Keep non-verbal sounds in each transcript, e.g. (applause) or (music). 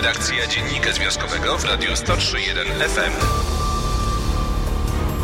Redakcja Dziennika Związkowego w Radiu 103.1 FM.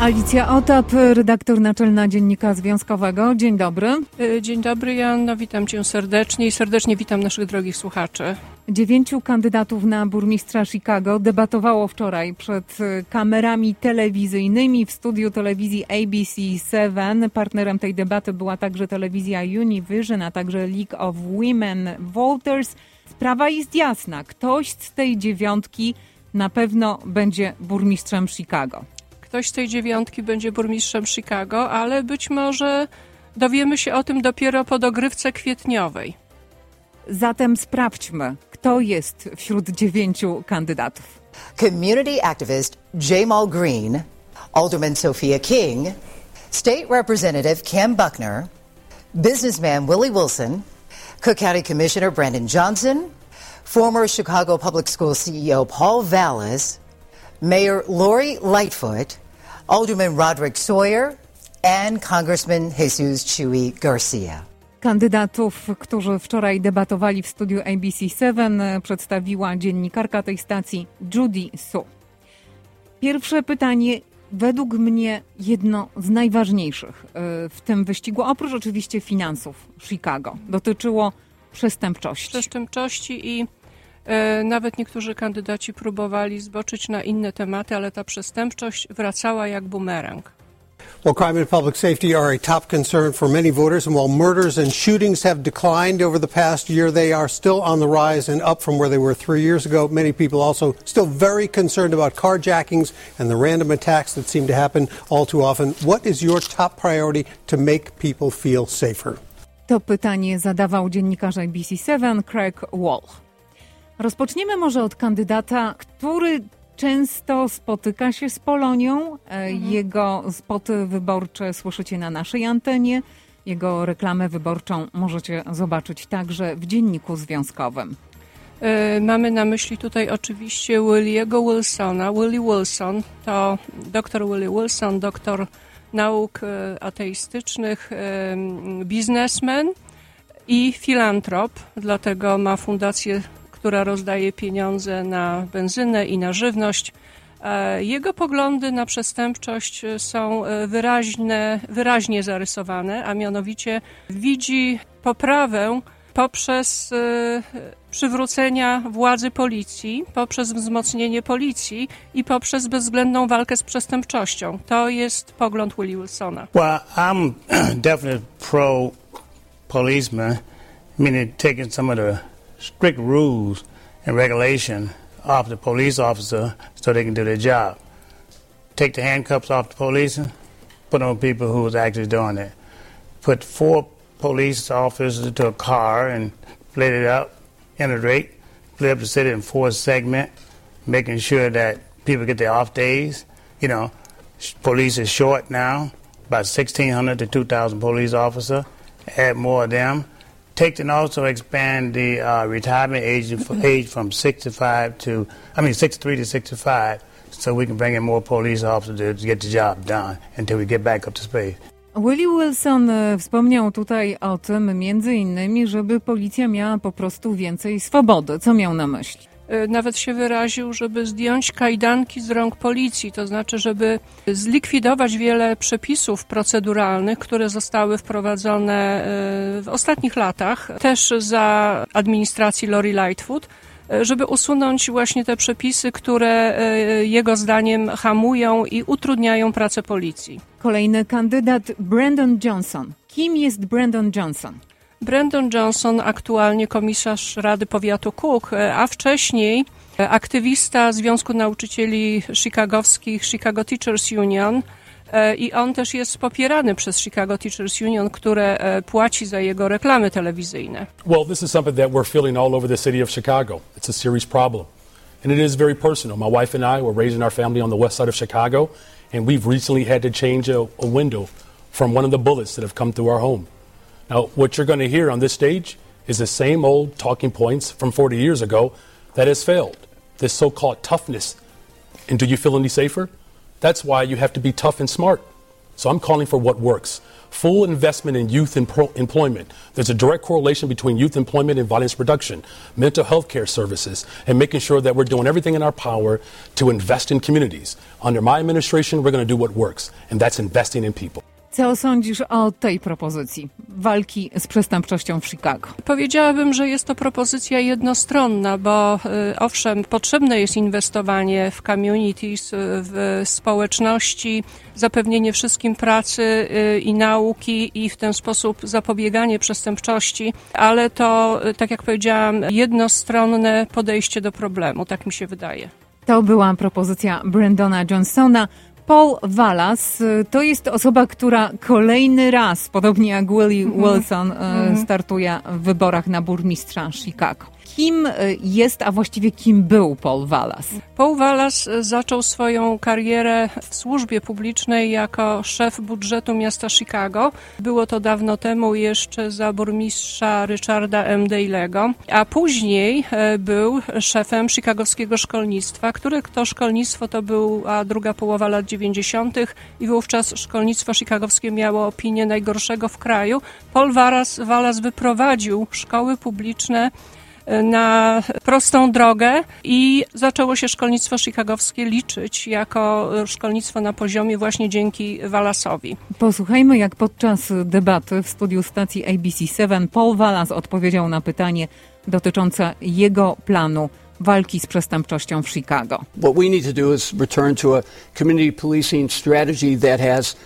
Alicja Otap, redaktor naczelna Dziennika Związkowego. Dzień dobry. Y, Dzień dobry, Joanno. Witam cię serdecznie i serdecznie witam naszych drogich słuchaczy. Dziewięciu kandydatów na burmistrza Chicago debatowało wczoraj przed y, kamerami telewizyjnymi w studiu telewizji ABC7. Partnerem tej debaty była także telewizja Univision, a także League of Women Voters. Sprawa jest jasna. Ktoś z tej dziewiątki na pewno będzie burmistrzem Chicago. Ktoś z tej dziewiątki będzie burmistrzem Chicago, ale być może dowiemy się o tym dopiero po dogrywce kwietniowej. Zatem sprawdźmy, kto jest wśród dziewięciu kandydatów. Community activist Jamal Green, Alderman Sophia King, State Representative Kim Buckner, businessman Willie Wilson, Cook County Commissioner Brandon Johnson, former Chicago Public School CEO Paul Vallis, Mayor Lori Lightfoot, Alderman Roderick Sawyer, and Congressman Jesus Chewy Garcia. Kandydatów, którzy wczoraj debatowali w studiu ABC7, przedstawiła dziennikarka tej stacji Judy Su. Pierwsze pytanie, według mnie jedno z najważniejszych y, w tym wyścigu, oprócz oczywiście finansów Chicago, dotyczyło przestępczości. Przestępczości i e, nawet niektórzy kandydaci próbowali zboczyć na inne tematy, ale ta przestępczość wracała jak bumerang. Well, crime and public safety are a top concern for many voters, and while murders and shootings have declined over the past year, they are still on the rise and up from where they were three years ago. Many people also still very concerned about carjackings and the random attacks that seem to happen all too often. What is your top priority to make people feel safer? To pytanie zadawał dziennikarz ABC7 Craig Wall. Rozpoczniemy może od kandydata, który często spotyka się z Polonią. E, Jego spoty wyborcze słyszycie na naszej antenie. Jego reklamę wyborczą możecie zobaczyć także w dzienniku związkowym. E, Mamy na myśli tutaj oczywiście Williego Wilsona. Willie Wilson to dr Willie Wilson, doktor nauk e, ateistycznych, biznesmen i filantrop, dlatego ma fundację, która rozdaje pieniądze na benzynę i na żywność. E, Jego poglądy na przestępczość są e, wyraźne, wyraźnie zarysowane, a mianowicie widzi poprawę poprzez e, przywrócenia władzy policji, poprzez wzmocnienie policji i poprzez bezwzględną walkę z przestępczością. To jest pogląd Willie Wilsona. Well, I'm (clears throat) definitely pro policeman, meaning taking some of the strict rules and regulation off the police officer so they can do their job. Take the handcuffs off the police, put on people who was actually doing it. Put four police officers into a car and split it up, integrate, split up the city in four segments, making sure that people get their off days. You know, police is short now, about 1,600 to 2,000 police officer. Add more of them. Take and also expand the uh, retirement age, age from 65 to, I mean, 63 to 65, so we can bring in more police officers to get the job done until we get back up to speed. Willie Wilson e, wspomniał tutaj o tym między innymi, żeby policja miała po prostu więcej swobody. Co miał na myśli? E, Nawet się wyraził, żeby zdjąć kajdanki z rąk policji, to znaczy, żeby zlikwidować wiele przepisów proceduralnych, które zostały wprowadzone e, w ostatnich latach, też za administracji Lori Lightfoot, e, żeby usunąć właśnie te przepisy, które jego zdaniem hamują i utrudniają pracę policji. Kolejny kandydat Brandon Johnson. Kim jest Brandon Johnson? Brandon Johnson, aktualnie komisarz Rady Powiatu Cook, e, a wcześniej e, aktywista Związku Nauczycieli Chicagowskich Chicago Teachers Union e, i on też jest popierany przez Chicago Teachers Union, które płaci za jego reklamy telewizyjne. Well, this is something that we're feeling all over the city of Chicago. It's a serious problem. And it is very personal. My wife and I were raising our family on the west side of Chicago, and we've recently had to change a, a window from one of the bullets that have come through our home. Now, what you're going to hear on this stage is the same old talking points from 40 years ago that has failed. This so called toughness. And do you feel any safer? That's why you have to be tough and smart. So I'm calling for what works. full investment in youth empro- employment. There's a direct correlation between youth employment and violence reduction, mental health care services, and making sure that we're doing everything in our power to invest in communities. Under my administration, we're going to do what works, and that's investing in people. Co sądzisz o tej propozycji walki z przestępczością w Chicago? Powiedziałabym, że jest to propozycja jednostronna, bo y, owszem, potrzebne jest inwestowanie w communities, y, w społeczności, zapewnienie wszystkim pracy y, i nauki i w ten sposób zapobieganie przestępczości, ale to, tak jak powiedziałam, jednostronne podejście do problemu, tak mi się wydaje. To była propozycja Brendona Johnsona. Paul Wallace y, to jest osoba, która kolejny raz, podobnie jak Willie Wilson, y, startuje w wyborach na burmistrza Chicago. Kim y, jest, a właściwie kim był Paul Wallace? Paul Wallace zaczął swoją karierę w służbie publicznej jako szef budżetu miasta Chicago. Było to dawno temu jeszcze za burmistrza Richarda M. Dalego, a później e, był szefem chicagowskiego szkolnictwa, które to szkolnictwo to była druga połowa lat 90. i wówczas szkolnictwo chicagowskie miało opinię najgorszego w kraju. Paul Wallace wyprowadził szkoły publiczne na prostą drogę i zaczęło się szkolnictwo chicagowskie liczyć jako szkolnictwo na poziomie właśnie dzięki Wallace'owi. Posłuchajmy, jak podczas debaty w studiu stacji ABC7 Paul Wallace odpowiedział na pytanie dotyczące jego planu walki z przestępczością w Chicago. What we need to do is return to a community policing strategy that has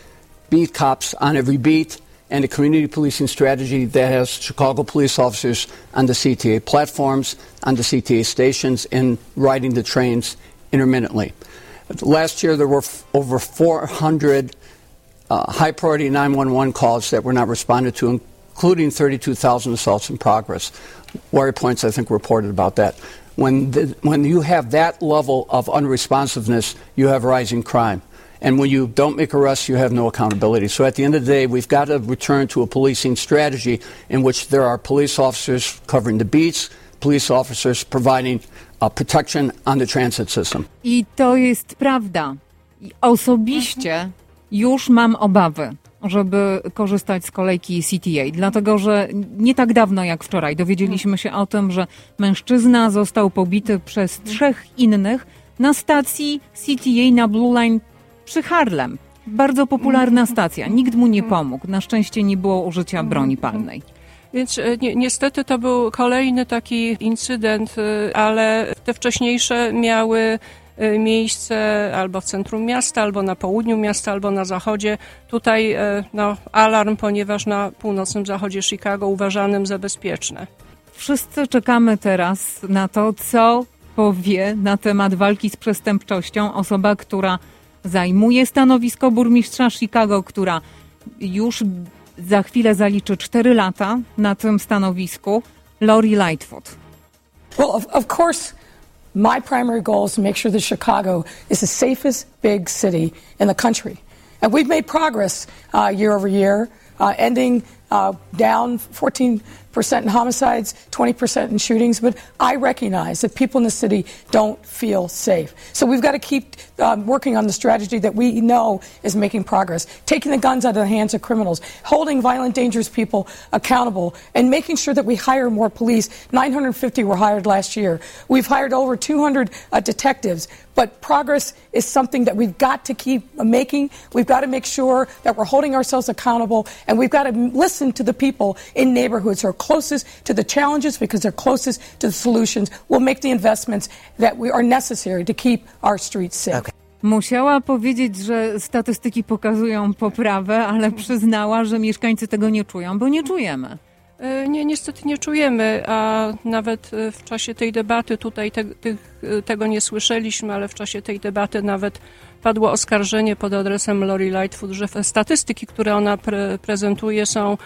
beat cops on every beat and a community policing strategy that has Chicago police officers on the CTA platforms, on the CTA stations, and riding the trains intermittently. Last year, there were f- over 400 uh, high priority 911 calls that were not responded to, including 32,000 assaults in progress. Warrior Points, I think, reported about that. When, the, when you have that level of unresponsiveness, you have rising crime. And when you don't make arrests, you have no accountability. So at the end of the day, we've got to return to a policing strategy in which there are police officers covering the beats, police officers providing uh, protection on the transit system. I to jest prawda. Osobiście już mam obawy, żeby korzystać z kolejki CTA, dlatego że nie tak dawno jak wczoraj dowiedzieliśmy się o tym, że mężczyzna został pobity przez trzech innych na stacji CTA na Blue Line przy Harlem. Bardzo popularna stacja. Nikt mu nie pomógł. Na szczęście nie było użycia broni palnej. Więc e, ni niestety to był kolejny taki incydent, e, ale te wcześniejsze miały e, miejsce albo w centrum miasta, albo na południu miasta, albo na zachodzie. Tutaj no, alarm, ponieważ na północnym zachodzie Chicago uważanym za bezpieczne. Wszyscy czekamy teraz na to, co powie na temat walki z przestępczością osoba, która zajmuje stanowisko burmistrza Chicago, która już za chwilę zaliczy 4 lata na tym stanowisku, Lori Lightfoot. Well, of, of course, my primary goal is to make sure that Chicago is the safest big city in the country. And we've made progress uh, year over year, uh, ending uh, down 14% in homicides, 20% in shootings. But I recognize that people in the city don't feel safe. So we've got to keep um, working on the strategy that we know is making progress, taking the guns out of the hands of criminals, holding violent, dangerous people accountable, and making sure that we hire more police. 950 were hired last year. We've hired over 200 uh, detectives. But progress is something that we've got to keep making. We've got to make sure that we're holding ourselves accountable, and we've got to listen to the people in neighborhoods who are closest to the challenges because they're closest to the solutions. We'll make the investments that we are necessary to keep our streets safe. Musiała powiedzieć, że statystyki pokazują poprawę, ale przyznała, że mieszkańcy tego nie czują, bo nie czujemy. E, Nie, niestety nie czujemy, a nawet e, w czasie tej debaty tutaj te, tych, e, tego nie słyszeliśmy, ale w czasie tej debaty nawet padło oskarżenie pod adresem Lori Lightfoot, że te statystyki, które ona pre, prezentuje są,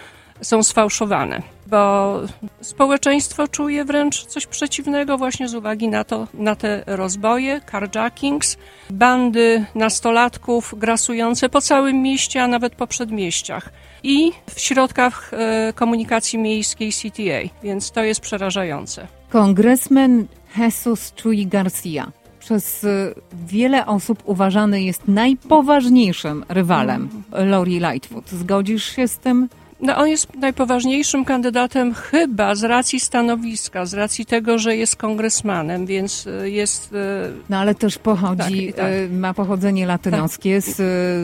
są sfałszowane, bo społeczeństwo czuje wręcz coś przeciwnego właśnie z uwagi na to, na te rozboje, carjackings, bandy nastolatków grasujące po całym mieście, a nawet po przedmieściach i w środkach e, komunikacji miejskiej CTA, więc to jest przerażające. Kongresmen Jesus Chuy Garcia przez y, wiele osób uważany jest najpoważniejszym rywalem Lori Lightfoot. Zgodzisz się z tym? No, on jest najpoważniejszym kandydatem chyba z racji stanowiska, z racji tego, że jest kongresmanem, więc y, jest. y, No ale też pochodzi, Tak, tak. y, ma pochodzenie latynoskie, z,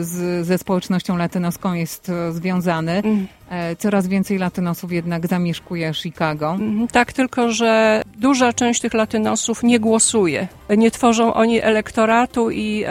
z, ze społecznością latynoską jest związany. Mm. E, Coraz więcej latynosów jednak zamieszkuje Chicago. Mhm, Tak, tylko że duża część tych latynosów nie głosuje. Nie tworzą oni elektoratu i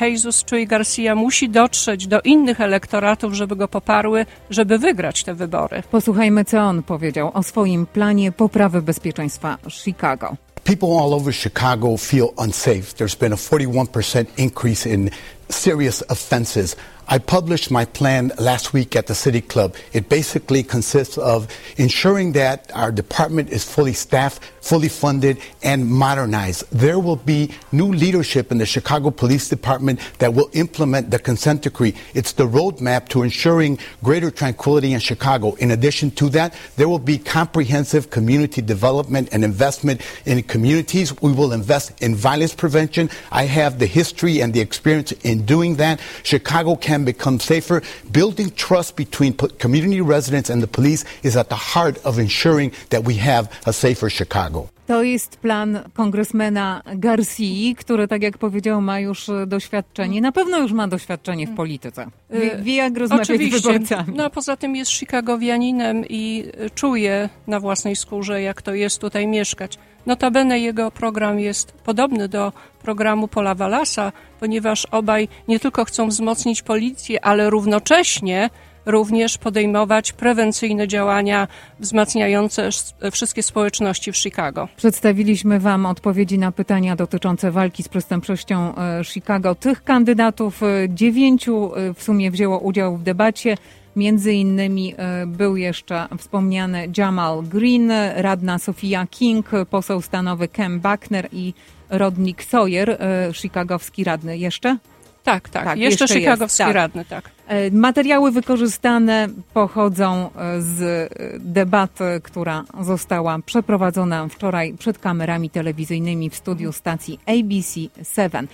e, Jesus Chuy Garcia musi dotrzeć do innych elektoratów, żeby go poparły, żeby wygrać te wybory. Posłuchajmy, co on powiedział o swoim planie poprawy bezpieczeństwa Chicago. People all over Chicago feel unsafe. There's been a 41% increase in serious offenses. I published my plan last week at the City Club. It basically consists of ensuring that our department is fully staffed, fully funded, and modernized. There will be new leadership in the Chicago Police Department that will implement the consent decree. It's the roadmap to ensuring greater tranquility in Chicago. In addition to that, there will be comprehensive community development and investment in communities. We will invest in violence prevention. I have the history and the experience in doing that. Chicago can become safer. Building trust between community residents and the police is at the heart of ensuring that we have a safer Chicago. To jest plan kongresmena Garcii, który, tak jak powiedział, ma już doświadczenie. Na pewno już ma doświadczenie w polityce. Wie, wie jak rozmawiać z Oczywiście. wyborcami. No a poza tym jest Chicagowianinem i y, czuje na własnej skórze, jak to jest tutaj mieszkać. Notabene jego program jest podobny do programu Pola Walasa, ponieważ obaj nie tylko chcą wzmocnić policję, ale równocześnie również podejmować prewencyjne działania wzmacniające sz- wszystkie społeczności w Chicago. Przedstawiliśmy Wam odpowiedzi na pytania dotyczące walki z przestępczością e, Chicago. Tych kandydatów, e, dziewięciu e, w sumie wzięło udział w debacie. Między innymi e, był jeszcze wspomniany Jamal Green, radna Sofia King, poseł stanowy Kem Buckner i Rodnik Sawyer, e, chicagowski radny. Jeszcze? Tak, tak. Tak, jeszcze, jeszcze jest, chicagowski tak. radny, tak. E, Materiały wykorzystane pochodzą z debaty, która została przeprowadzona wczoraj przed kamerami telewizyjnymi w studiu stacji ABC7.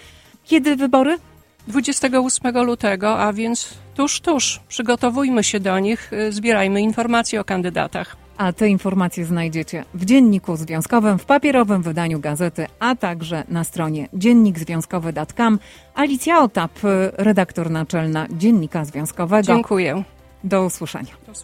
Kiedy wybory? 28 lutego, a więc tuż, tuż. Przygotowujmy się do nich, y, zbierajmy informacje o kandydatach. A te informacje znajdziecie w Dzienniku Związkowym, w papierowym wydaniu gazety, a także na stronie dziennikzwiązkowy.com. Alicja Otap, e, redaktor naczelna Dziennika Związkowego. Dziękuję. Do usłyszenia. Do usłyszenia.